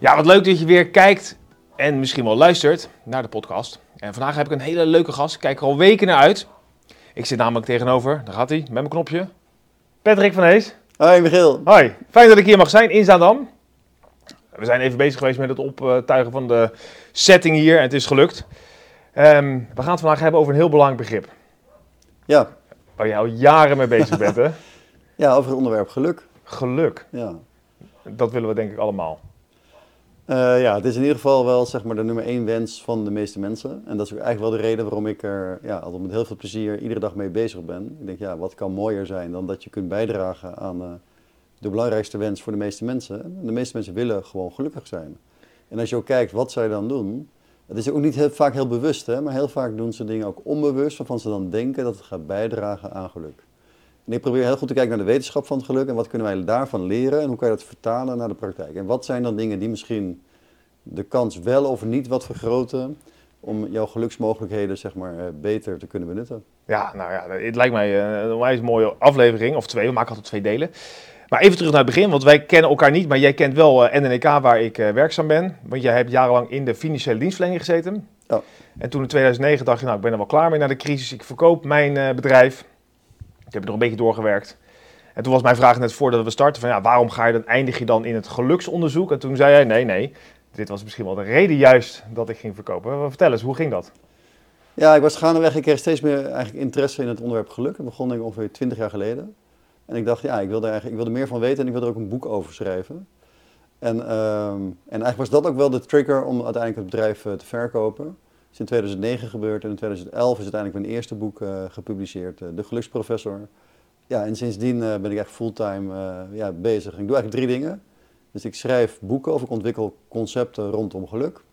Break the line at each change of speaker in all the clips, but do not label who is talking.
Ja, wat leuk dat je weer kijkt en misschien wel luistert naar de podcast. En vandaag heb ik een hele leuke gast. Ik kijk er al weken naar uit. Ik zit namelijk tegenover, daar gaat hij, met mijn knopje. Patrick van Hees.
Hoi Michiel.
Hoi, fijn dat ik hier mag zijn in Zaandam. We zijn even bezig geweest met het optuigen van de setting hier en het is gelukt. Ehm, we gaan het vandaag hebben over een heel belangrijk begrip.
Ja.
Waar je al jaren mee bezig bent, hè?
ja, over het onderwerp geluk.
Geluk.
Ja.
Dat willen we denk ik allemaal.
Uh, ja, het is in ieder geval wel zeg maar, de nummer één wens van de meeste mensen. En dat is ook eigenlijk wel de reden waarom ik er ja, altijd met heel veel plezier iedere dag mee bezig ben. Ik denk, ja, wat kan mooier zijn dan dat je kunt bijdragen aan uh, de belangrijkste wens voor de meeste mensen. De meeste mensen willen gewoon gelukkig zijn. En als je ook kijkt wat zij dan doen, het is ook niet heel, vaak heel bewust, hè, maar heel vaak doen ze dingen ook onbewust, waarvan ze dan denken dat het gaat bijdragen aan geluk. En ik probeer heel goed te kijken naar de wetenschap van het geluk en wat kunnen wij daarvan leren en hoe kan je dat vertalen naar de praktijk. En wat zijn dan dingen die misschien de kans wel of niet wat vergroten om jouw geluksmogelijkheden zeg maar, eh, beter te kunnen benutten.
Ja, nou ja, het lijkt mij eh, een onwijs mooie aflevering, of twee, we maken altijd twee delen. Maar even terug naar het begin, want wij kennen elkaar niet, maar jij kent wel uh, NNK waar ik werkzaam ben. Want jij hebt jarenlang in de financiële dienstverlening gezeten.
Ja.
En toen in 2009 dacht je, nou ik ben er wel klaar mee na de crisis, ik verkoop mijn bedrijf. Ik heb er nog een beetje doorgewerkt. En toen was mijn vraag net voordat we starten van ja, waarom ga je dan, eindig je dan in het geluksonderzoek? En toen zei jij, nee, nee, dit was misschien wel de reden juist dat ik ging verkopen. Vertel eens, hoe ging dat?
Ja, ik was gaandeweg, ik kreeg steeds meer eigenlijk interesse in het onderwerp geluk. Dat begon ik ongeveer 20 jaar geleden. En ik dacht, ja, ik wilde, eigenlijk, ik wilde meer van weten en ik wilde er ook een boek over schrijven. En, ehm, en eigenlijk was dat ook wel de trigger om uiteindelijk het bedrijf uh, te verkopen. Is in 2009 gebeurd en in 2011 is uiteindelijk mijn eerste boek uh, gepubliceerd, uh, De Geluksprofessor. Ja, en sindsdien ben ik echt fulltime ja, bezig. Ik doe eigenlijk drie dingen. Dus ik schrijf boeken of ik ontwikkel concepten rondom geluk.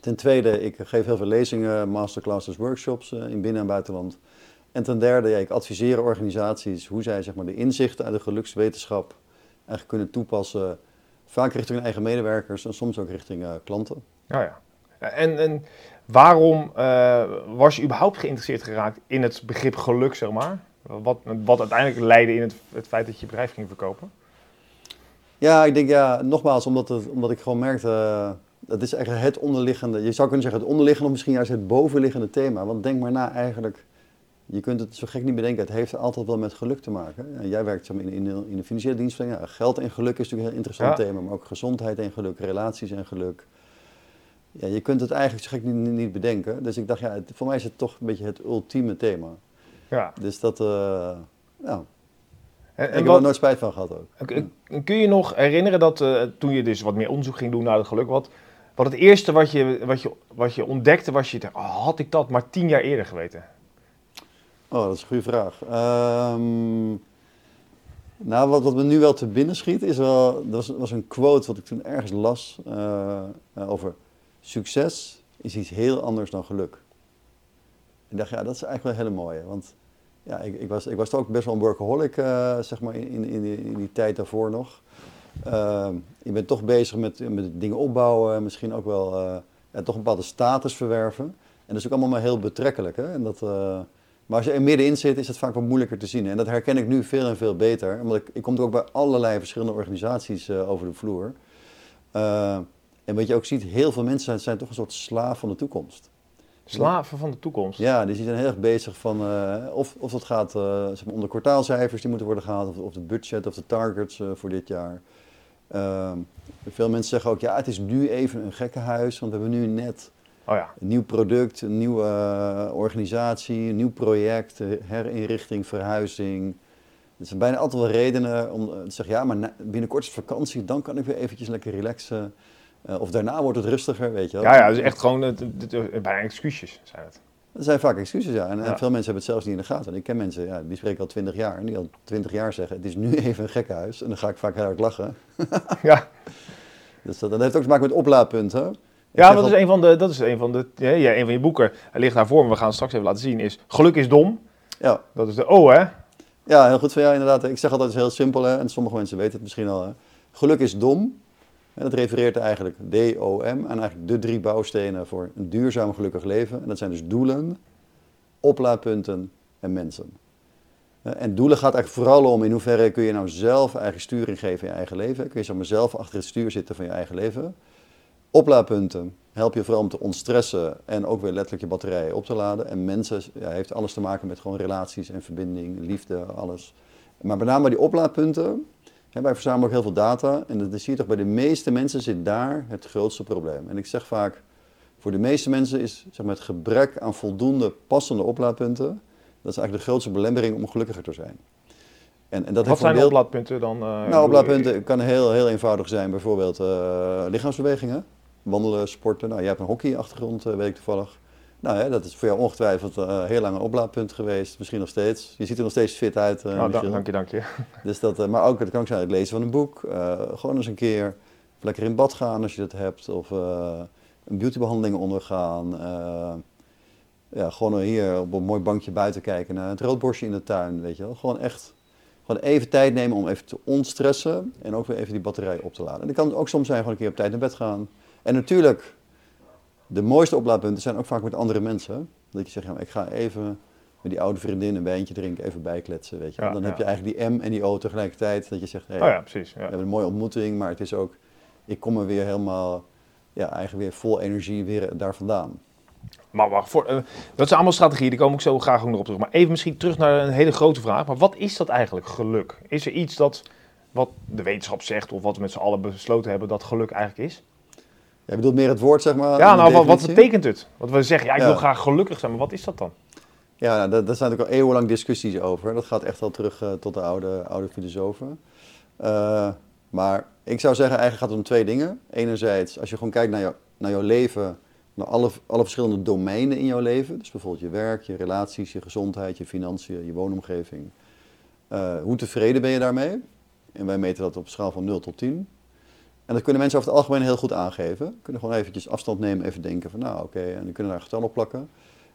Ten tweede, ik geef heel veel lezingen, masterclasses, workshops eh, in binnen- en buitenland. En ten derde, ja, ik adviseer organisaties hoe zij zeg maar, de inzichten uit de gelukswetenschap eigenlijk kunnen toepassen. Vaak richting hun eigen medewerkers en soms ook richting klanten.
Oh ja. En, en waarom uh, was je überhaupt geïnteresseerd geraakt in het begrip geluk, zeg maar? Wat, wat uiteindelijk leidde in het, het feit dat je je bedrijf ging verkopen?
Ja, ik denk ja, nogmaals, omdat, het, omdat ik gewoon merkte, uh, dat is eigenlijk het onderliggende, je zou kunnen zeggen het onderliggende of misschien juist het bovenliggende thema. Want denk maar na eigenlijk, je kunt het zo gek niet bedenken, het heeft altijd wel met geluk te maken. En jij werkt in, in, de, in de financiële dienstverlening, ja, geld en geluk is natuurlijk een heel interessant thema, maar ook gezondheid en geluk, relaties en geluk. Ja, je kunt het eigenlijk zo gek niet, niet bedenken. Dus ik dacht, ja, het, voor mij is het toch een beetje het ultieme thema.
Ja.
Dus dat, uh, ja, en, en ik heb er nooit spijt van gehad ook.
Kun je nog herinneren dat uh, toen je dus wat meer onderzoek ging doen naar het geluk, wat, wat het eerste wat je, wat, je, wat je ontdekte was, je dacht, oh, had ik dat maar tien jaar eerder geweten?
Oh, dat is een goede vraag. Um, nou, wat, wat me nu wel te binnen schiet, is wel, dat was, was een quote wat ik toen ergens las uh, over succes is iets heel anders dan geluk. Ik dacht, ja, dat is eigenlijk wel hele mooie, want ja, ik, ik, was, ik was ook best wel een workaholic, uh, zeg maar, in, in, die, in, die, tijd daarvoor nog. Uh, je bent toch bezig met, met dingen opbouwen, misschien ook wel uh, ja, toch een bepaalde status verwerven. En dat is ook allemaal maar heel betrekkelijk. Hè? En dat, maar als je er middenin zit, is het vaak wat moeilijker te zien. En dat herken ik nu veel en veel beter. Omdat ik, ik kom ook bij allerlei verschillende organisaties over de vloer. En wat je ook ziet, heel veel mensen zijn, zijn toch een soort slaaf van de toekomst.
Slaven van de toekomst.
Ja, dus die zijn heel erg bezig van uh, of, of dat gaat uh, zeg maar onder kwartaalcijfers die moeten worden gehaald, of, of het budget of de targets uh, voor dit jaar. Ehm, veel mensen zeggen ook, ja, het is nu even een gekkenhuis, want we hebben nu net
oh ja.
een nieuw product, een nieuwe organisatie, een nieuw project, herinrichting, verhuizing. Het zijn bijna altijd wel redenen om te zeggen, ja, maar binnenkort is vakantie, dan kan ik weer eventjes lekker relaxen. Uh, of daarna wordt het rustiger, weet je wel.
Ja, ja, dus echt gewoon uh, bijna excuusjes zijn het.
Dat zijn vaak excuses, ja. En, veel mensen hebben het zelfs niet in de gaten. En ik ken mensen, ja, die spreken al twintig jaar. En die al twintig jaar zeggen, het is nu even een gekkenhuis. En dan ga ik vaak heel hard lachen.
Ja,
Dus dat, dat heeft ook te maken met oplaadpunten.
Ja dat, is een van de, dat is een van de, ja, ja, een van je boeken. Hij ligt daar voor me, we gaan het straks even laten zien. Is Geluk is dom.
Ja,
Dat is de O, hè?
ja, heel goed van jou inderdaad. Ik zeg altijd, het is heel simpel. Hè? En sommige mensen weten het misschien al. Hè? Geluk is dom. En dat refereert eigenlijk D-O-M aan eigenlijk de drie bouwstenen voor een duurzaam gelukkig leven. En dat zijn dus doelen, oplaadpunten en mensen. Eh, En doelen gaat eigenlijk vooral om in hoeverre kun je nou zelf eigen sturing geven in je eigen leven. Kun je zelf achter het stuur zitten van je eigen leven. Oplaadpunten help je vooral om te ontstressen en ook weer letterlijk je batterijen op te laden. En mensen ja, heeft alles te maken met gewoon relaties en verbinding, liefde, alles. Maar met name die oplaadpunten, hè, wij verzamelen ook heel veel data. En dat zie je toch bij de meeste mensen zit daar het grootste probleem. En ik zeg vaak, voor de meeste mensen is zeg maar, het gebrek aan voldoende passende oplaadpunten, dat is eigenlijk de grootste belemmering om gelukkiger te zijn. En, en dat
Wat zijn
deel-
oplaadpunten dan? eh,
nou, oplaadpunten kan heel, heel eenvoudig zijn. Bijvoorbeeld eh, lichaamsbewegingen, wandelen, sporten. Nou, jij hebt een hockeyachtergrond, eh, weet ik toevallig. Nou, hè, dat is voor jou ongetwijfeld eh, heel lang een oplaadpunt geweest. Misschien nog steeds. Je ziet er nog steeds fit uit,
da-
Michiel.
dank je, dank je.
Dus dat, eh, maar ook, het kan ook zijn het lezen van een boek. gewoon eens een keer lekker in bad gaan als je dat hebt. Of een beautybehandeling ondergaan. ja, gewoon hier op een mooi bankje buiten kijken naar het roodborstje in de tuin. Weet je wel. Gewoon echt gewoon even tijd nemen om even te ontstressen. En ook weer even die batterij op te laden. En dat kan ook soms zijn gewoon een keer op tijd naar bed gaan. En natuurlijk, de mooiste oplaadpunten zijn ook vaak met andere mensen. Dat je zegt, ja, maar ik ga even met die oude vriendin een wijntje drinken, even bijkletsen, weet je.
Ja,
dan
ja.
heb je eigenlijk die M en die O tegelijkertijd. Dat je zegt, hey,
Oh ja, precies.
we hebben een mooie ontmoeting, maar het is ook, ik kom er weer helemaal, ja, eigenlijk weer vol energie weer daar vandaan.
Maar wacht, voor, eh, dat zijn allemaal strategieën, die kom ik zo graag ook nog op terug. Maar even misschien terug naar een hele grote vraag. Maar wat is dat eigenlijk, geluk? Is er iets dat, wat de wetenschap zegt, of wat we met z'n allen besloten hebben, dat geluk eigenlijk is?
Jij bedoelt meer het woord, zeg maar?
ja, nou, wat, wat betekent het? Want we zeggen, ja, ik
Ja.
wil graag gelukkig zijn, maar wat is dat dan?
Ja, nou, daar, daar zijn natuurlijk al eeuwenlang discussies over. Dat gaat echt wel terug eh, tot de oude, oude filosofen. Eh, maar ik zou zeggen, eigenlijk gaat het om twee dingen. Enerzijds, als je gewoon kijkt naar, jou, naar jouw leven, naar alle, alle verschillende domeinen in jouw leven. Dus bijvoorbeeld je werk, je relaties, je gezondheid, je financiën, je woonomgeving. Eh, hoe tevreden ben je daarmee? En wij meten dat op een schaal van 0 tot 10. En dat kunnen mensen over het algemeen heel goed aangeven. Kunnen gewoon eventjes afstand nemen, even denken van nou oké, en die kunnen daar getal op plakken.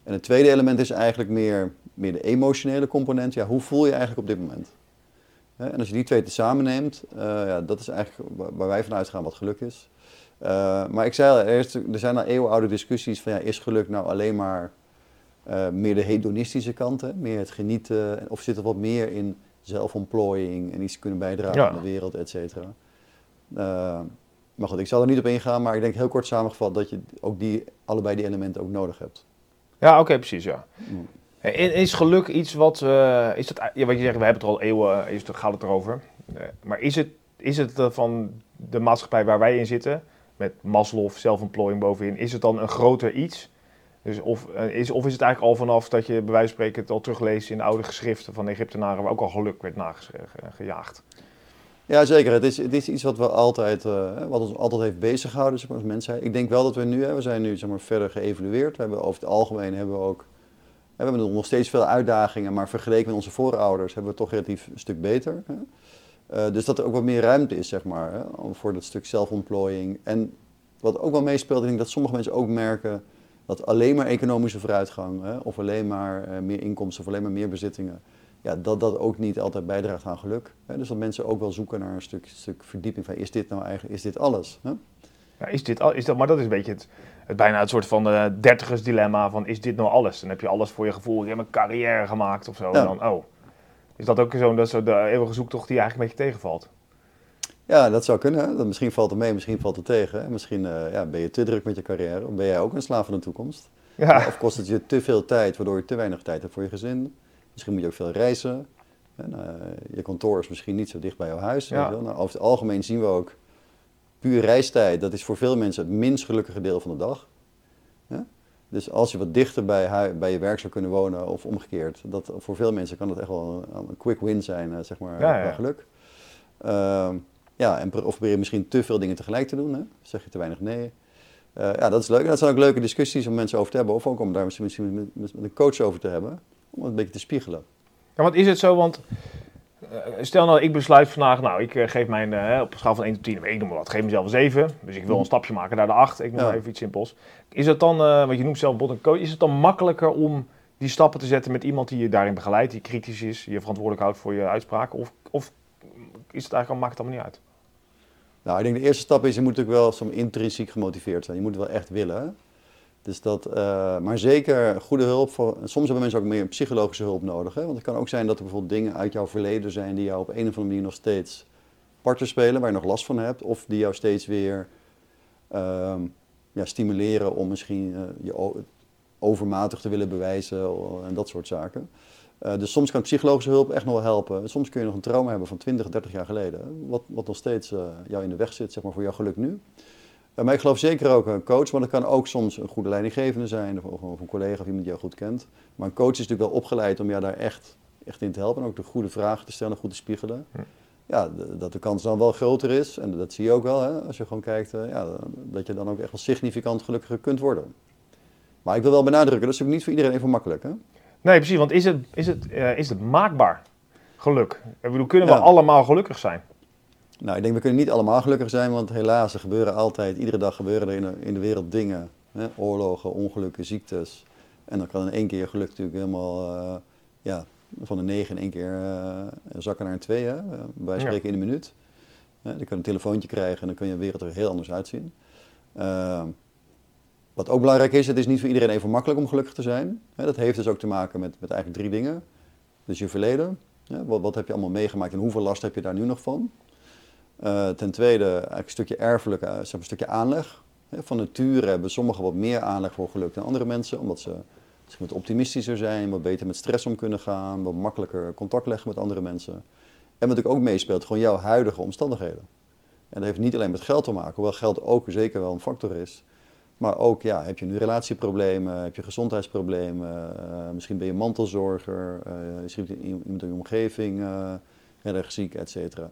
En het tweede element is eigenlijk meer, meer de emotionele component. Ja, hoe voel je eigenlijk op dit moment? En als je die twee tezamen neemt, eh, ja, dat is eigenlijk waar- wij vanuit gaan wat geluk is. Eh, maar ik zei al eerst, er zijn al eeuwenoude discussies van ja, is geluk nou alleen maar eh, meer de hedonistische kant, hè? meer het genieten, of zit er wat meer in zelfontplooiing en iets kunnen bijdragen
Ja.
aan de wereld, et cetera. Eh, maar goed, ik zal er niet op ingaan, maar ik denk heel kort samengevat dat je ook die, allebei die elementen ook nodig hebt.
Ja, oké, precies, ja.
Mm.
Is geluk iets wat, eh, is dat, ja, wat je zegt, we hebben het er al eeuwen, is, het- gaat het erover. Eh, maar is het, is het eh, van de maatschappij waar wij in zitten, met Maslow, zelfontplooiing bovenin, is het dan een groter iets? Dus of, eh, is, of is het eigenlijk al vanaf dat je bij wijze van spreken het al terugleest in de oude geschriften van de Egyptenaren, waar ook al geluk werd nagejaagd?
Ja, zeker. Het is, het is iets wat, we altijd, eh, wat ons altijd heeft bezighouden zeg maar, als. Ik denk wel dat we nu, hè, we zijn nu zeg maar, verder geëvalueerd. We hebben over het algemeen hebben we ook, we hebben nog steeds veel uitdagingen, maar vergeleken met onze voorouders hebben we het toch relatief een stuk beter. Hè. Eh, dus dat er ook wat meer ruimte is, zeg maar, hè, voor dat stuk zelfontplooiing. En wat ook wel meespeelt, ik denk dat sommige mensen ook merken dat alleen maar economische vooruitgang, hè, of alleen maar eh, meer inkomsten, of alleen maar meer bezittingen, ja, dat dat ook niet altijd bijdraagt aan geluk. Hè? Dus dat mensen ook wel zoeken naar een stuk, stuk verdieping van, is dit nou eigenlijk, is dit alles? Hè?
Ja, is dit, al- is dat, maar dat is een beetje het, het bijna het soort van eh dertigersdilemma van is dit nou alles? Dan heb je alles voor je gevoel, je hebt een carrière gemaakt of zo.
Ja.
En dan, oh, is dat ook zo, dat zo de eeuwige zoektocht die eigenlijk een beetje tegenvalt?
Ja, dat zou kunnen. Hè? Dat misschien valt het mee, misschien valt het tegen. Hè? Misschien eh, ja, ben je te druk met je carrière, of ben jij ook een slaaf van de toekomst?
Ja,
Of kost het je te veel tijd, waardoor je te weinig tijd hebt voor je gezin? Misschien moet je ook veel reizen. En, eh, je kantoor is misschien niet zo dicht bij jouw huis.
Ja.
weet je wel. Nou, over het algemeen zien we ook, puur reistijd, dat is voor veel mensen het minst gelukkige deel van de dag. Ja? Dus als je wat dichter bij, bij je werk zou kunnen wonen of omgekeerd, dat, voor veel mensen kan dat echt wel een, een quick win zijn, eh, zeg maar,
Ja, ja.
qua geluk. Ehm, ja, en of probeer je misschien te veel dingen tegelijk te doen, hè? zeg je te weinig nee. Eh, ja, dat is leuk. En dat zijn ook leuke discussies om mensen over te hebben. Of ook om daar misschien met, met, met een coach over te hebben. Om het een beetje te spiegelen.
Ja, wat is het zo? Want eh, stel nou, ik besluit vandaag, nou, ik eh, geef mijn, eh, op een schaal van 1 tot 10, ik noem maar wat, geef mezelf een 7. Dus ik wil een stapje maken naar de 8, ik noem
Ja.
maar even iets simpels. Is het dan, want je noemt zelf bot een coach, is het dan makkelijker om die stappen te zetten met iemand die je daarin begeleidt, die kritisch is, die je verantwoordelijk houdt voor je uitspraken? Of, of is het eigenlijk, al- maakt het allemaal niet uit?
Nou, ik denk de eerste stap is, je moet natuurlijk wel intrinsiek gemotiveerd zijn. Je moet het wel echt willen. Dus dat, eh, maar zeker goede hulp. Voor, soms hebben mensen ook meer psychologische hulp nodig. Hè? Want het kan ook zijn dat er bijvoorbeeld dingen uit jouw verleden zijn die jou op een of andere manier nog steeds parten spelen, waar je nog last van hebt. Of die jou steeds weer ehm, ja, stimuleren om misschien eh, je overmatig te willen bewijzen en dat soort zaken. Eh, dus soms kan psychologische hulp echt nog wel helpen. Soms kun je nog een trauma hebben van 20, 30 jaar geleden, wat, wat nog steeds jou in de weg zit zeg maar, voor jouw geluk nu. Maar ik geloof zeker ook een coach, maar dat kan ook soms een goede leidinggevende zijn, of, of een collega of iemand die jou goed kent. Maar een coach is natuurlijk wel opgeleid om jou daar echt, echt in te helpen en ook de goede vragen te stellen, goed te spiegelen. Ja, dat de kans dan wel groter is, en dat zie je ook wel, hè, als je gewoon kijkt, eh, ja, dat je dan ook echt wel significant gelukkiger kunt worden. Maar ik wil wel benadrukken, dat is ook niet voor iedereen even makkelijk. Hè?
Nee, precies, want is het, is het, eh, is het maakbaar? Geluk. Ik bedoel, kunnen we
Ja.
allemaal gelukkig zijn?
Nou, ik denk we kunnen niet allemaal gelukkig zijn, want helaas, er gebeuren altijd, iedere dag gebeuren er in de, in de wereld dingen. Hè? Oorlogen, ongelukken, ziektes. En dan kan in één keer geluk natuurlijk helemaal, eh, ja, van een 9 in één keer eh, zakken naar een 2, hè? Eh,
Ja.
spreken in een minuut. Hè, dan kan je een telefoontje krijgen en dan kan je wereld er heel anders uitzien. Ehm, wat ook belangrijk is, het is niet voor iedereen even makkelijk om gelukkig te zijn. Dat heeft dus ook te maken met, met eigenlijk drie dingen. Dus je verleden, wat, wat heb je allemaal meegemaakt en hoeveel last heb je daar nu nog van? Eh, ten tweede, een stukje erfelijk, eh, zeg een stukje aanleg. Van nature hebben sommigen wat meer aanleg voor geluk dan andere mensen, omdat ze misschien wat optimistischer zijn, wat beter met stress om kunnen gaan, wat makkelijker contact leggen met andere mensen. En wat natuurlijk ook meespeelt, gewoon jouw huidige omstandigheden. En dat heeft niet alleen met geld te maken, hoewel geld ook zeker wel een factor is. Maar ook, ja, heb je nu relatieproblemen, heb je gezondheidsproblemen, eh, misschien ben je mantelzorger, is er iemand in je omgeving heel erg ziek, et cetera.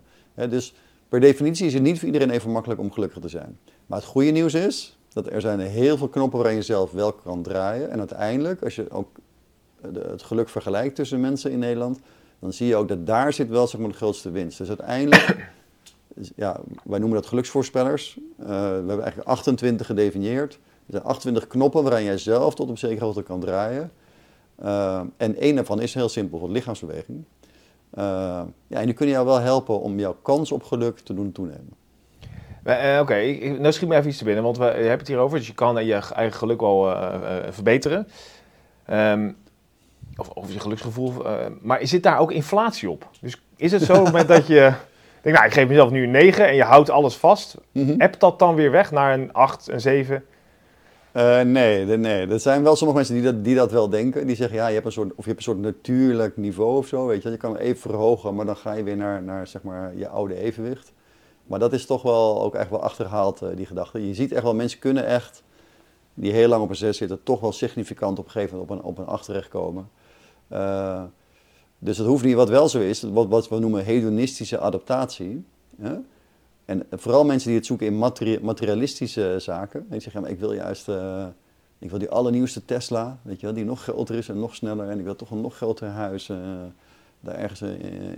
Dus per definitie is het niet voor iedereen even makkelijk om gelukkig te zijn. Maar het goede nieuws is dat er zijn heel veel knoppen waarin je zelf wel kan draaien. En uiteindelijk, als je ook het geluk vergelijkt tussen mensen in Nederland, dan zie je ook dat daar zit wel zeg maar, de grootste winst. Dus uiteindelijk, ja, wij noemen dat geluksvoorspellers. Eh, we hebben eigenlijk 28 gedefinieerd. Er zijn 28 knoppen waarin jij zelf tot op zekere hoogte kan draaien. Eh, en één daarvan is heel simpel, lichaamsbeweging. Eh, ja, en die kunnen jou wel helpen om jouw kans op geluk te doen toenemen.
Eh, Oké, ik- ik- nou schiet me even iets te binnen, want we hebt het hier over, dus je kan je eigen geluk wel eh, verbeteren. Ehm, of, of je geluksgevoel. maar zit daar ook inflatie op? Dus is het zo moment dat je denkt, nou ik geef mezelf nu een 9 en je houdt alles vast,
Mhm.
hebt dat dan weer weg naar een 8, een 7?
Eh, nee, nee, er zijn wel sommige mensen die dat, die dat wel denken. Die zeggen, ja, je hebt een soort, of je hebt een soort natuurlijk niveau of zo, weet je. Je kan hem even verhogen, maar dan ga je weer naar, naar zeg maar, je oude evenwicht. Maar dat is toch wel ook echt wel achterhaald, eh, die gedachte. Je ziet echt wel, mensen kunnen echt, die heel lang op een 6 zitten, toch wel significant op een gegeven moment op een, op een 8 terechtkomen. Eh, dus het hoeft niet, wat wel zo is, wat, wat we noemen hedonistische adaptatie. Hè? En vooral mensen die het zoeken in materi- materialistische zaken. Die zeggen, ja, maar ik wil juist eh, ik wil die allernieuwste Tesla, weet je wel, die nog groter is en nog sneller. En ik wil toch een nog groter huis, eh, daar ergens eh,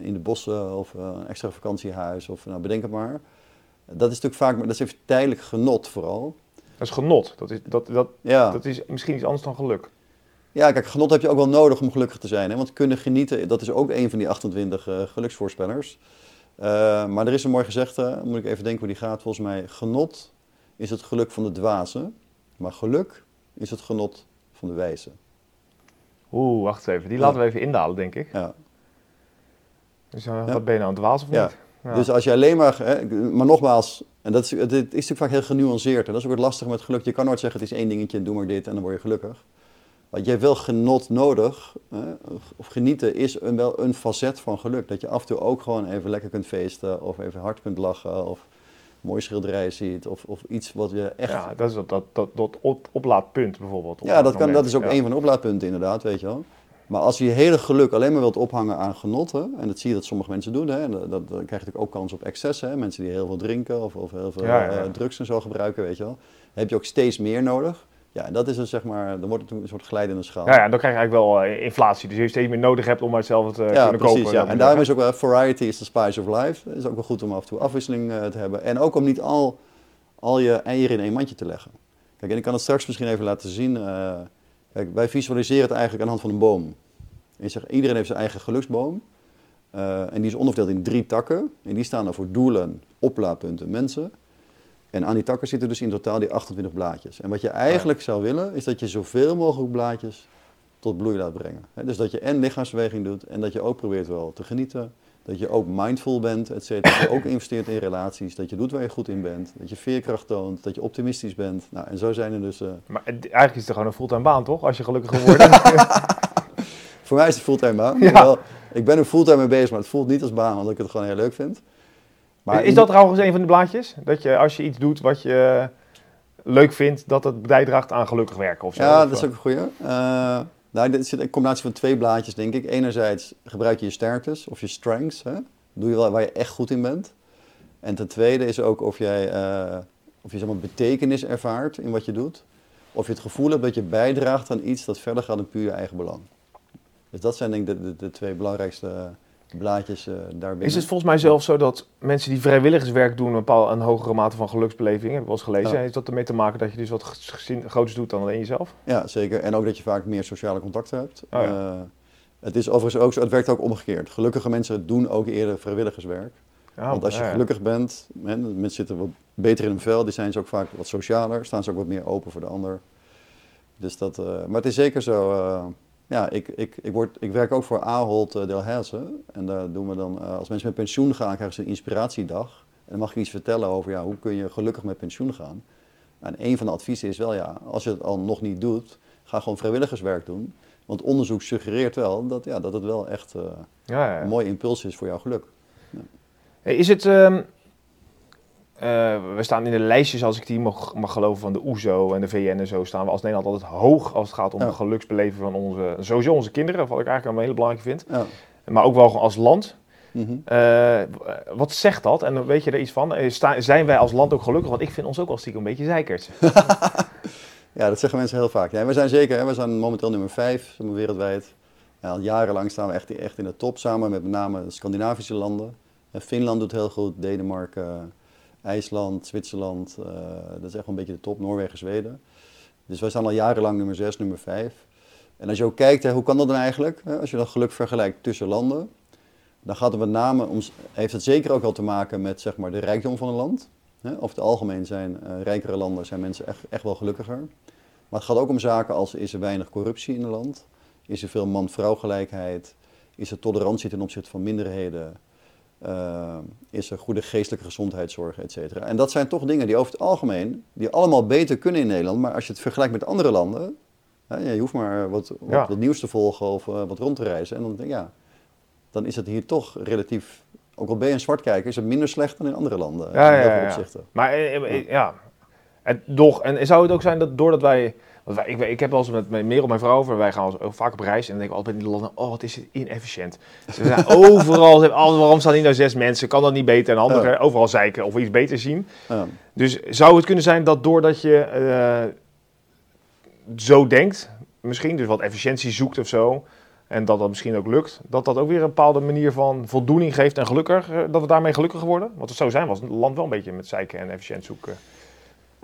in de bossen of een extra vakantiehuis of nou, bedenk het maar. Dat is natuurlijk vaak, maar dat is even tijdelijk genot vooral.
Dat is genot. Dat is, dat, dat,
Ja.
dat is misschien iets anders dan geluk.
Ja, kijk, genot heb je ook wel nodig om gelukkig te zijn. Hè? Want kunnen genieten, dat is ook een van die 28 eh, geluksvoorspellers. Eh, maar er is een mooi gezegde, moet ik even denken hoe die gaat. Volgens mij, genot is het geluk van de dwazen. Maar geluk is het genot van de wijze.
Oeh, wacht even. Die
Ja.
laten we even indalen, denk ik.
Ja.
Dus uh,
Ja.
wat ben je nou aan het waas of
Ja.
niet? Ja.
Dus als je alleen maar, hè, maar nogmaals, en dat is, het is natuurlijk vaak heel genuanceerd. En dat is ook het lastige met geluk. Je kan nooit zeggen, het is één dingetje, doe maar dit en dan word je gelukkig. Want je hebt wel genot nodig, hè, of- genieten is een, wel een facet van geluk. Dat je af en toe ook gewoon even lekker kunt feesten, of even hard kunt lachen, of een mooie schilderij ziet, of, of iets wat je echt...
Ja, dat is dat, dat, dat, dat op, oplaadpunt bijvoorbeeld.
Ja, dat, kan, dat is ook
Ja.
een van de oplaadpunten inderdaad, weet je wel. Maar als je je hele geluk alleen maar wilt ophangen aan genotten, en dat zie je dat sommige mensen doen, hè, dat, dat, dan krijg je natuurlijk ook kans op excessen. Mensen die heel veel drinken of, of heel veel
Ja, ja, ja.
eh, drugs en zo gebruiken, weet je wel. Dan heb je ook steeds meer nodig. Ja, en dat is dus zeg maar, dan wordt het een soort glijdende schaal.
Ja, ja, dan krijg je eigenlijk wel eh, inflatie. Dus je steeds meer nodig hebt om maar hetzelfde te
Ja,
kunnen
precies.
kopen.
ja. En daarom is ook wel variety is the spice of life. Het is ook wel goed om af en toe afwisseling eh, te hebben. En ook om niet al, al je eieren in één mandje te leggen. Kijk, en ik kan het straks misschien even laten zien. eh, kijk, wij visualiseren het eigenlijk aan de hand van een boom. En je zegt, iedereen heeft zijn eigen geluksboom. Eh, en die is onderverdeeld in drie takken. En die staan dan voor doelen, oplaadpunten, mensen. En aan die takken zitten dus in totaal die 28 blaadjes. En wat je eigenlijk zou willen, is dat je zoveel mogelijk blaadjes tot bloei laat brengen. Dus dat je en lichaamsbeweging doet en dat je ook probeert wel te genieten. Dat je ook mindful bent, et cetera. Dat je ook investeert in relaties. Dat je doet waar je goed in bent. Dat je veerkracht toont. Dat je optimistisch bent. Nou, en zo zijn er dus... eh,
Maar eigenlijk is het gewoon een fulltime baan, toch? Als je gelukkig wordt.
voor mij is het fulltime baan.
Ja.
Ik ben er fulltime mee bezig, maar het voelt niet als baan, omdat ik het gewoon heel leuk vind. Maar
is dat trouwens een van de blaadjes? Dat je als je iets doet wat je leuk vindt, dat het bijdraagt aan gelukkig werken of zo?
Ja, dat is ook een goeie. Eh nou, dit zit een combinatie van twee blaadjes, denk ik. Enerzijds gebruik je je sterktes of je strengths. Hè? Doe je wel waar je echt goed in bent. En ten tweede is ook of jij eh, of je zeg maar, betekenis ervaart in wat je doet. Of je het gevoel hebt dat je bijdraagt aan iets dat verder gaat dan puur je eigen belang. Dus dat zijn denk ik de, de, de twee belangrijkste blaadjes daarbinnen.
Is het volgens mij zelfs zo dat mensen die vrijwilligerswerk doen een, bepaal, een hogere mate van geluksbeleving, heb ik wel eens gelezen.
Ja.
Heeft dat ermee te maken dat je dus wat gezien, groots doet dan alleen jezelf?
Ja, zeker. En ook dat je vaak meer sociale contacten hebt.
Oh ja.
Eh, het is overigens ook zo, het werkt ook omgekeerd. Gelukkige mensen doen ook eerder vrijwilligerswerk.
Ja,
Want als je
ja,
gelukkig bent, mensen zitten wat beter in hun vel, die zijn ze ook vaak wat socialer, staan ze ook wat meer open voor de ander. Dus dat, eh, maar het is zeker zo, ja, ik, ik, ik, word, ik werk ook voor Ahold eh, Delhaize. En daar doen we dan, eh, als mensen met pensioen gaan, krijgen ze een inspiratiedag. En dan mag je iets vertellen over, ja, hoe kun je gelukkig met pensioen gaan. En een van de adviezen is wel, ja, als je het al nog niet doet, ga gewoon vrijwilligerswerk doen. Want onderzoek suggereert wel dat, ja, dat het wel echt eh,
Ja, ja.
een mooi impuls is voor jouw geluk.
Hey, Is het... ehm, eh, we staan in de lijstjes, als ik die mag, mag geloven, van de OESO en de VN en zo, staan we als Nederland altijd hoog als het gaat om
Ja.
het geluksbeleven van onze, sowieso onze kinderen, wat ik eigenlijk een hele belangrijke vind.
Ja.
Maar ook wel als land.
Mhm.
Eh, wat zegt dat? En weet je er iets van? Eh, sta- zijn wij als land ook gelukkig? Want ik vind ons ook al stiekem een beetje zeikers.
Ja, dat zeggen mensen heel vaak. Ja, we zijn zeker, hè, we zijn momenteel nummer 5 wereldwijd. Ja, al jarenlang staan we echt, echt in de top samen met met name de Scandinavische landen. Eh, Finland doet heel goed, Denemarken, IJsland, Zwitserland. eh, dat is echt wel een beetje de top, Noorwegen, Zweden. Dus wij staan al jarenlang nummer 6, nummer 5. En als je ook kijkt, hè, hoe kan dat dan eigenlijk? Als je dat geluk vergelijkt tussen landen, dan gaat het met name om, heeft het zeker ook wel te maken met zeg maar, de rijkdom van een land. Over het algemeen zijn eh, rijkere landen zijn mensen echt, echt wel gelukkiger. Maar het gaat ook om zaken als is er weinig corruptie in een land? Is er veel man-vrouw gelijkheid? Is er tolerantie ten opzichte van minderheden? Eh, is er goede geestelijke gezondheidszorg, et cetera? En dat zijn toch dingen die over het algemeen, die allemaal beter kunnen in Nederland. Maar als je het vergelijkt met andere landen, hè, ja, je hoeft maar wat, wat,
Ja.
wat nieuws te volgen of eh, wat rond te reizen. En dan, denk ik, ja, dan is het hier toch relatief, ook al ben je een zwartkijker, is het minder slecht dan in andere landen.
Ja,
in
ja, ja,
opzichten.
Maar eh, ja, en, doch, en zou het ook zijn dat doordat wij... Want wij ik, ik heb wel eens met mijn- Merel, mijn vrouw, over, wij gaan vaak op reis. En dan denken we altijd in de landen, oh wat is het inefficiënt. Ze zijn overal, ze hebben waarom staan hier nou zes mensen? Kan dat niet beter? En anderen
Ja.
overal zeiken of iets beter zien.
Ja.
Dus zou het kunnen zijn dat doordat je eh, zo denkt, misschien dus wat efficiëntie zoekt of zo, en dat dat misschien ook lukt, dat dat ook weer een bepaalde manier van voldoening geeft en gelukkig, eh, dat we daarmee gelukkiger worden? Want het zou zijn als het land wel een beetje met zeiken en efficiënt zoeken.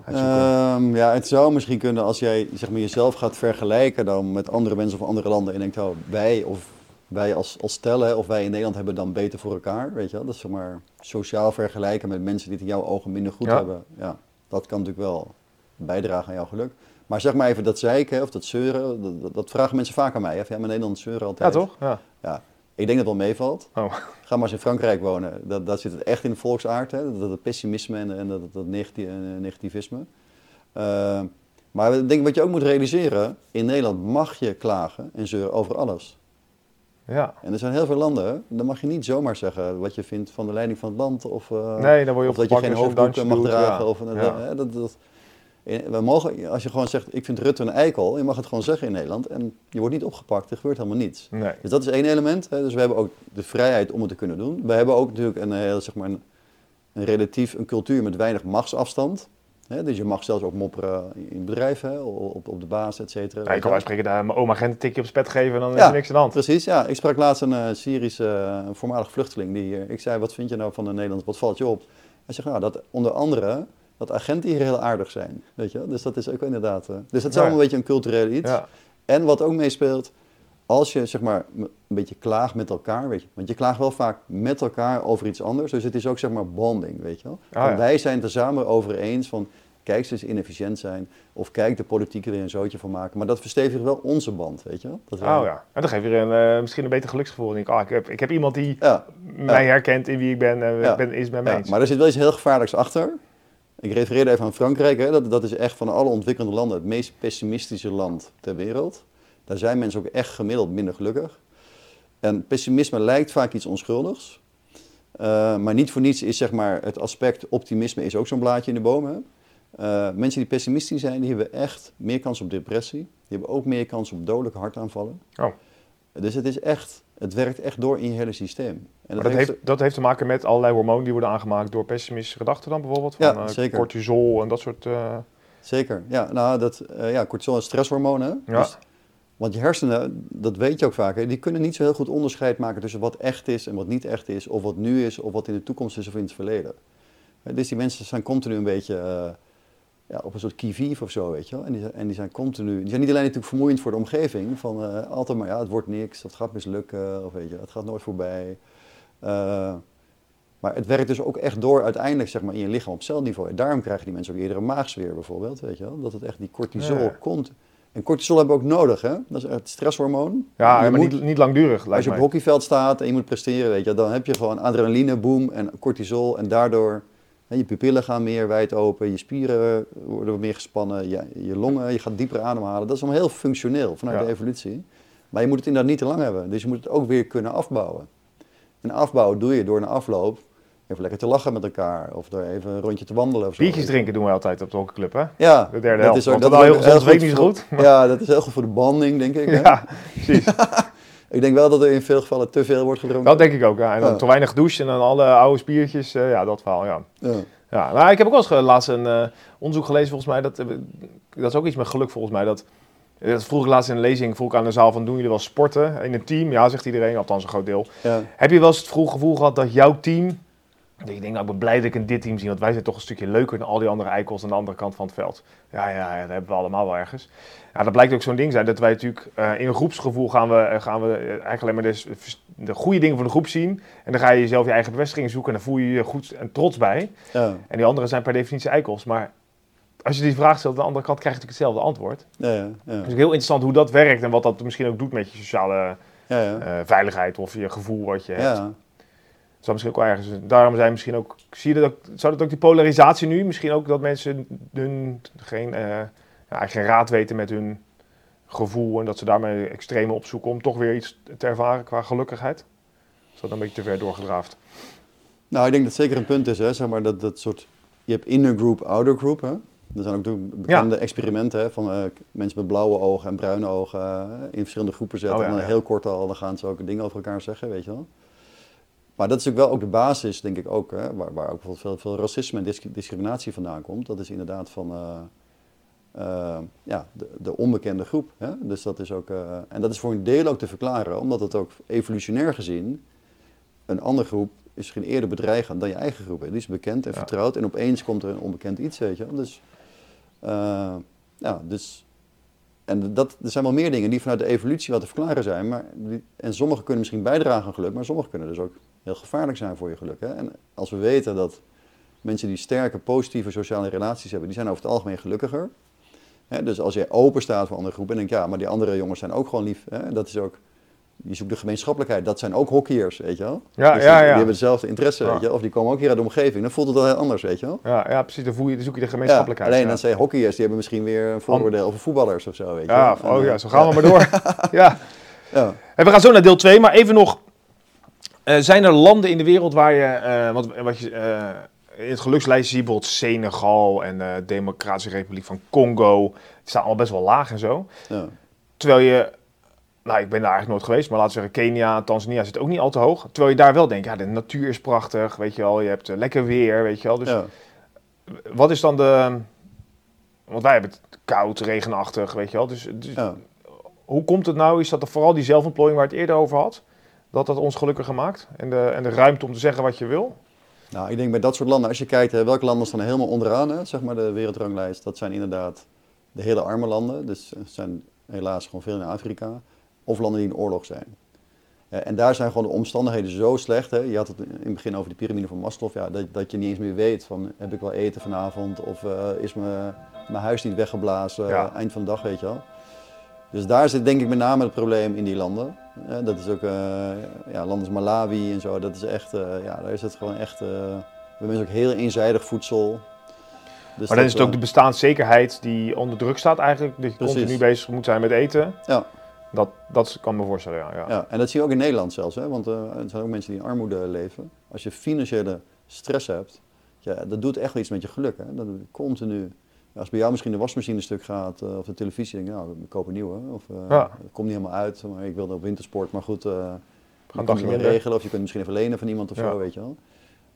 Ehm, ja, het zou misschien kunnen als jij zeg maar, jezelf gaat vergelijken dan met andere mensen of andere landen. En denkt, oh, wij of wij als, als stellen of wij in Nederland hebben dan beter voor elkaar. Weet je wel? Dat is zeg maar sociaal vergelijken met mensen die het in jouw ogen minder goed
Ja.
hebben. Ja, dat kan natuurlijk wel bijdragen aan jouw geluk. Maar zeg maar even dat zeiken of dat zeuren, dat, vragen mensen vaak aan mij. Hè? van, Ja, maar in Nederland zeuren
ja,
altijd.
toch? Ja.
Ja, ik denk dat het wel meevalt.
Oh.
Ga maar eens in Frankrijk wonen. Dat, dat zit het echt in de volksaard, hè? Dat, dat pessimisme en, en dat, dat eh, negativisme. Eh, maar ik denk wat je ook moet realiseren, in Nederland mag je klagen en zeuren over alles.
ja.
En er zijn heel veel landen, dan mag je niet zomaar zeggen wat je vindt van de leiding van het land. Of, eh,
Nee, dan word je
of dat je geen
dansje
mag
doet,
dragen.
ja.
Of,
Ja.
dat, dat, We mogen, als je gewoon zegt, ik vind Rutte een eikel, je mag het gewoon zeggen in Nederland. En je wordt niet opgepakt, er gebeurt helemaal niets.
Nee.
Dus dat is één element. Hè. Dus we hebben ook de vrijheid om het te kunnen doen. We hebben ook natuurlijk een, heel, zeg maar een, een relatief een cultuur met weinig machtsafstand. Hè. Dus je mag zelfs ook mopperen in bedrijven, hè, op, op de baas, et cetera.
Ja, je kan uitspreken dat mijn oma Gent een tikje op zijn pet geven en dan is er niks aan de hand.
Precies, ja. Ik sprak laatst een eh, Syrische eh, een voormalig vluchteling. Die, hier- ik zei, wat vind je nou van de Nederlanders? Wat valt je op? Hij zegt, nou, dat onder andere dat agenten hier heel aardig zijn. Weet je? Dus dat is ook inderdaad... eh, dus dat is allemaal een beetje een cultureel iets. En wat ook meespeelt, als je zeg maar een beetje klaagt met elkaar, weet je, want je klaagt wel vaak met elkaar over iets anders, dus het is ook zeg maar bonding, weet je wel.
Ah, ja.
Wij zijn het er samen over eens van, kijk ze eens inefficiënt zijn, of kijk de politiek er weer een zootje van maken, maar dat verstevigt wel onze band, weet je wel. Dat wij-
Oh ja. En dan geef je een, eh, misschien een beter geluksgevoel. Denk ik, ah, ik, heb, ik heb iemand die
Ja,
mij herkent in wie ik ben en ben, is met mij eens.
maar er zit wel iets heel gevaarlijks achter. Ik refereerde even aan Frankrijk, hè. Dat, dat is echt van alle ontwikkelde landen het meest pessimistische land ter wereld. Daar zijn mensen ook echt gemiddeld minder gelukkig. En pessimisme lijkt vaak iets onschuldigs. Eh, maar niet voor niets is zeg maar, het aspect optimisme is ook zo'n blaadje in de boom. Hè? Eh, mensen die pessimistisch zijn, die hebben echt meer kans op depressie. Die hebben ook meer kans op dodelijke hartaanvallen.
Oh.
Dus het is echt, het werkt echt door in je hele systeem. En
dat heeft, dat heeft te maken met allerlei hormonen die worden aangemaakt door pessimistische gedachten dan bijvoorbeeld. Van,
Ja,
eh,
zeker.
Cortisol en dat soort... eh,
Zeker, ja. Nou, dat, eh, ja, cortisol is stresshormoon, hè?
Ja.
Dus- want je hersenen, dat weet je ook vaak, hè, die kunnen niet zo heel goed onderscheid maken tussen wat echt is en wat niet echt is, of wat nu is, of wat in de toekomst is of in het verleden. Dus die mensen zijn continu een beetje ja, op een soort qui-vive of zo, weet je wel. En die, zijn- en die zijn continu, die zijn niet alleen natuurlijk vermoeiend voor de omgeving, van eh, altijd maar, ja, het wordt niks, het gaat mislukken, of weet je, het gaat nooit voorbij. Eh, maar het werkt dus ook echt door uiteindelijk zeg maar, in je lichaam op celniveau. En daarom krijgen die mensen ook eerder een maagzweer bijvoorbeeld, weet je wel. Dat het echt die cortisol
Ja.
komt. En cortisol hebben we ook nodig, hè. Dat is echt het stresshormoon.
ja,
Je
maar
moet-
niet, niet langdurig
als
lijkt
je op
mij.
het hockeyveld staat en je moet presteren, weet je, dan heb je gewoon adrenaline, boom en cortisol. En daardoor, je pupillen gaan meer wijd open, je spieren worden meer gespannen, je, je longen, je gaat dieper ademhalen. Dat is allemaal heel functioneel vanuit
Ja.
de evolutie. Maar je moet het inderdaad niet te lang hebben. Dus je moet het ook weer kunnen afbouwen. En afbouwen doe je door na afloop even lekker te lachen met elkaar. Of door even een rondje te wandelen of zo.
Biertjes drinken doen we altijd op de hockeyclub, hè?
Ja,
De derde
dat
helft.
ook-
Of dat
is ook
heel gezond is, weet niet zo goed.
Ja, dat is heel goed voor de banding, denk ik. hè?
Ja, precies.
Ik denk wel dat er in veel gevallen te veel wordt gedronken.
Dat denk ik ook, ja. En dan te weinig douche en dan alle oude spiertjes. eh, ja, dat verhaal, ja.
Ja.
Ja, maar ik heb ook wel eens laatst een eh, onderzoek gelezen, volgens mij. Dat, eh, dat is ook iets met geluk, volgens mij. Dat, dat vroeg ik laatst in een lezing, vroeg ik aan de zaal van, doen jullie wel sporten in een team? Ja, zegt iedereen, althans een groot deel.
Ja.
Heb je wel eens het vroeg gevoel gehad dat jouw team... Dat je denkt, nou, ik ben blij dat ik in dit team zie, want wij zijn toch een stukje leuker dan al die andere eikels aan de andere kant van het veld. Ja, ja, ja dat hebben we allemaal wel ergens. Ja, dat blijkt ook zo'n ding zijn, dat wij natuurlijk eh, in een groepsgevoel gaan we, eh, gaan we eh, eigenlijk alleen maar de, de goede dingen van de groep zien. En dan ga je jezelf je eigen bevestiging zoeken en dan voel je je goed en trots bij.
Ja.
En die anderen zijn per definitie eikels. Maar als je die vraag stelt aan de andere kant, krijg je natuurlijk hetzelfde antwoord.
Ja, ja, ja.
Dus heel interessant hoe dat werkt en wat dat misschien ook doet met je sociale
ja, ja.
veiligheid of je gevoel wat je hebt.
ja.
Dat zou misschien ook wel ergens. Daarom zijn misschien ook. Zie je dat ook, zou dat ook die polarisatie nu? Misschien ook dat mensen hun geen, eh, ja, geen raad weten met hun gevoel en dat ze daarmee extreme opzoeken om toch weer iets te ervaren qua gelukkigheid? Is dat een beetje te ver doorgedraafd?
Nou, ik denk dat het zeker een punt is, hè, zeg maar, dat, dat soort... Je hebt inner group, outer group, hè. Er zijn ook bekende experimenten hè, van eh, mensen met blauwe ogen en bruine ogen eh, in verschillende groepen zetten.
Oh ja,
en dan heel kort al, dan gaan ze ook dingen over elkaar zeggen, weet je wel. Maar dat is natuurlijk wel ook de basis, denk ik ook, hè, waar, waar ook bijvoorbeeld veel, veel racisme en disc- discriminatie vandaan komt. Dat is inderdaad van eh, eh, ja, de, de onbekende groep. Hè? Dus dat is ook, eh, en dat is voor een deel ook te verklaren, omdat het ook evolutionair gezien een andere groep is misschien eerder bedreigend dan je eigen groep. Hè? Die is bekend en
Ja.
vertrouwd en opeens komt er een onbekend iets, weet je wel. Dus, ja, dus... En dat, er zijn wel meer dingen die vanuit de evolutie wat te verklaren zijn. Maar die, en sommige kunnen misschien bijdragen aan geluk, maar sommige kunnen dus ook heel gevaarlijk zijn voor je geluk. Hè? En als we weten dat mensen die sterke, positieve sociale relaties hebben, die zijn over het algemeen gelukkiger. Hè? Dus als jij open staat voor andere groepen en denkt, ja, maar die andere jongens zijn ook gewoon lief. Hè? Dat is ook, je zoekt de gemeenschappelijkheid. Dat zijn ook hockeyers, weet je wel.
Ja,
Dus
ja,
die,
ja.
die hebben dezelfde interesse, weet je. Of die komen ook hier uit de omgeving. Dan voelt het wel heel anders, weet je wel.
Ja, ja precies. Dan, voel je, dan zoek je de
Ja,
gemeenschappelijkheid.
alleen dan zijn hockeyers, die hebben misschien weer een vooroordeel over voetballers of zo, weet je
Ja, oh ja,
eh,
zo gaan we maar door. ja.
Ja.
En we gaan zo naar deel 2, maar even nog. Eh, zijn er landen in de wereld waar je. eh, want wat je, eh, in het gelukslijst zie je bijvoorbeeld Senegal en de Democratische Republiek van Congo. Die staan allemaal best wel laag en zo.
Ja.
Terwijl je, nou ik ben daar eigenlijk nooit geweest, maar laten we zeggen Kenia, Tanzania zit ook niet al te hoog. Terwijl je daar wel denkt, ja de natuur is prachtig, weet je wel. Je hebt lekker weer, weet je wel. Dus
ja.
wat is dan de, want wij hebben het koud, regenachtig, weet je wel. Dus, dus
ja.
hoe komt het nou, is dat er vooral die zelfontplooiing waar het eerder over had? Dat dat ons gelukkiger maakt? En de, en de ruimte om te zeggen wat je wil?
Nou, ik denk bij dat soort landen, als je kijkt hè, welke landen staan helemaal onderaan, hè, zeg maar de wereldranglijst, dat zijn inderdaad de hele arme landen. Dus het zijn helaas gewoon veel in Afrika. Of landen die in oorlog zijn. En daar zijn gewoon de omstandigheden zo slecht. Hè. Je had het in het begin over die piramide van Maslow. Ja, dat, dat je niet eens meer weet van heb ik wel eten vanavond of eh, is mijn, mijn huis niet weggeblazen
Ja.
eind van de dag, weet je wel. Dus daar zit denk ik met name het probleem in die landen. Eh, dat is ook eh, ja, landen als Malawi en zo. Dat is echt, eh, ja, daar is het gewoon echt. we hebben ook heel eenzijdig voedsel. Dus
Maar dan is het ook de bestaanszekerheid die onder druk staat eigenlijk. Dat je continu bezig moet zijn met eten.
Ja.
Dat, dat kan me voorstellen, ja. ja.
Ja, en dat zie je ook in Nederland zelfs, hè? want er zijn ook mensen die in armoede leven. Als je financiële stress hebt, ja, dat doet echt wel iets met je geluk. Hè? Dat doet continu. Als bij jou misschien de wasmachine stuk gaat eh, of de televisie, denk je, nou, ik koop een nieuwe. Of eh,
Ja.
het komt niet helemaal uit, maar ik wilde op wintersport, maar goed, eh je
dagje
kunt het regelen of je kunt misschien even lenen van iemand of
Ja.
zo, weet je wel.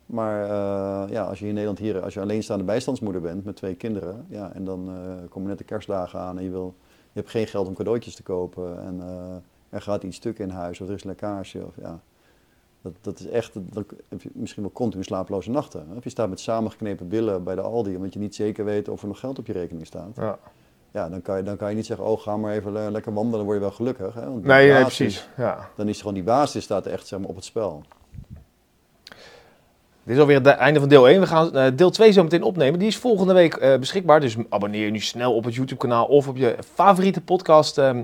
Maar eh, ja, als je in Nederland hier, als je alleenstaande bijstandsmoeder bent met twee kinderen, ja, en dan eh, komen net de kerstdagen aan en je, wil, je hebt geen geld om cadeautjes te kopen en eh, er gaat iets stuk in huis of er is lekkage. Of, ja, dat, dat is echt, dan heb je misschien wel continu slaaploze nachten. Of je staat met samengeknepen billen bij de Aldi omdat je niet zeker weet of er nog geld op je rekening staat.
Ja.
Ja, dan kan je, dan kan je niet zeggen, oh ga maar even le- lekker wandelen, dan word je wel gelukkig. Hè? Want
Nee, precies. Ja.
Dan is gewoon die basis staat echt zeg maar, op het spel.
Dit is alweer het einde van deel 1. We gaan eh, deel 2 zo meteen opnemen. Die is volgende week eh, beschikbaar. Dus abonneer je nu snel op het YouTube kanaal of op je favoriete podcast ehm,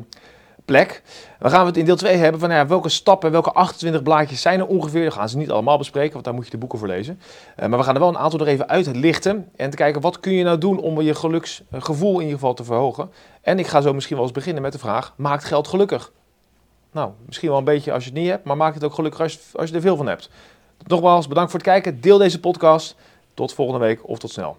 plek. Dan gaan we het in deel 2 hebben van ja, welke stappen, welke 28 blaadjes zijn er ongeveer. Dan gaan ze niet allemaal bespreken, want daar moet je de boeken voor lezen. Eh, maar we gaan er wel een aantal er even uitlichten. En te kijken wat kun je nou doen om je geluksgevoel in ieder geval te verhogen. En ik ga zo misschien wel eens beginnen met de vraag, maakt geld gelukkig? Nou, misschien wel een beetje als je het niet hebt, maar maakt het ook gelukkig als je er veel van hebt. Nogmaals, bedankt voor het kijken. Deel deze podcast. Tot volgende week of tot snel.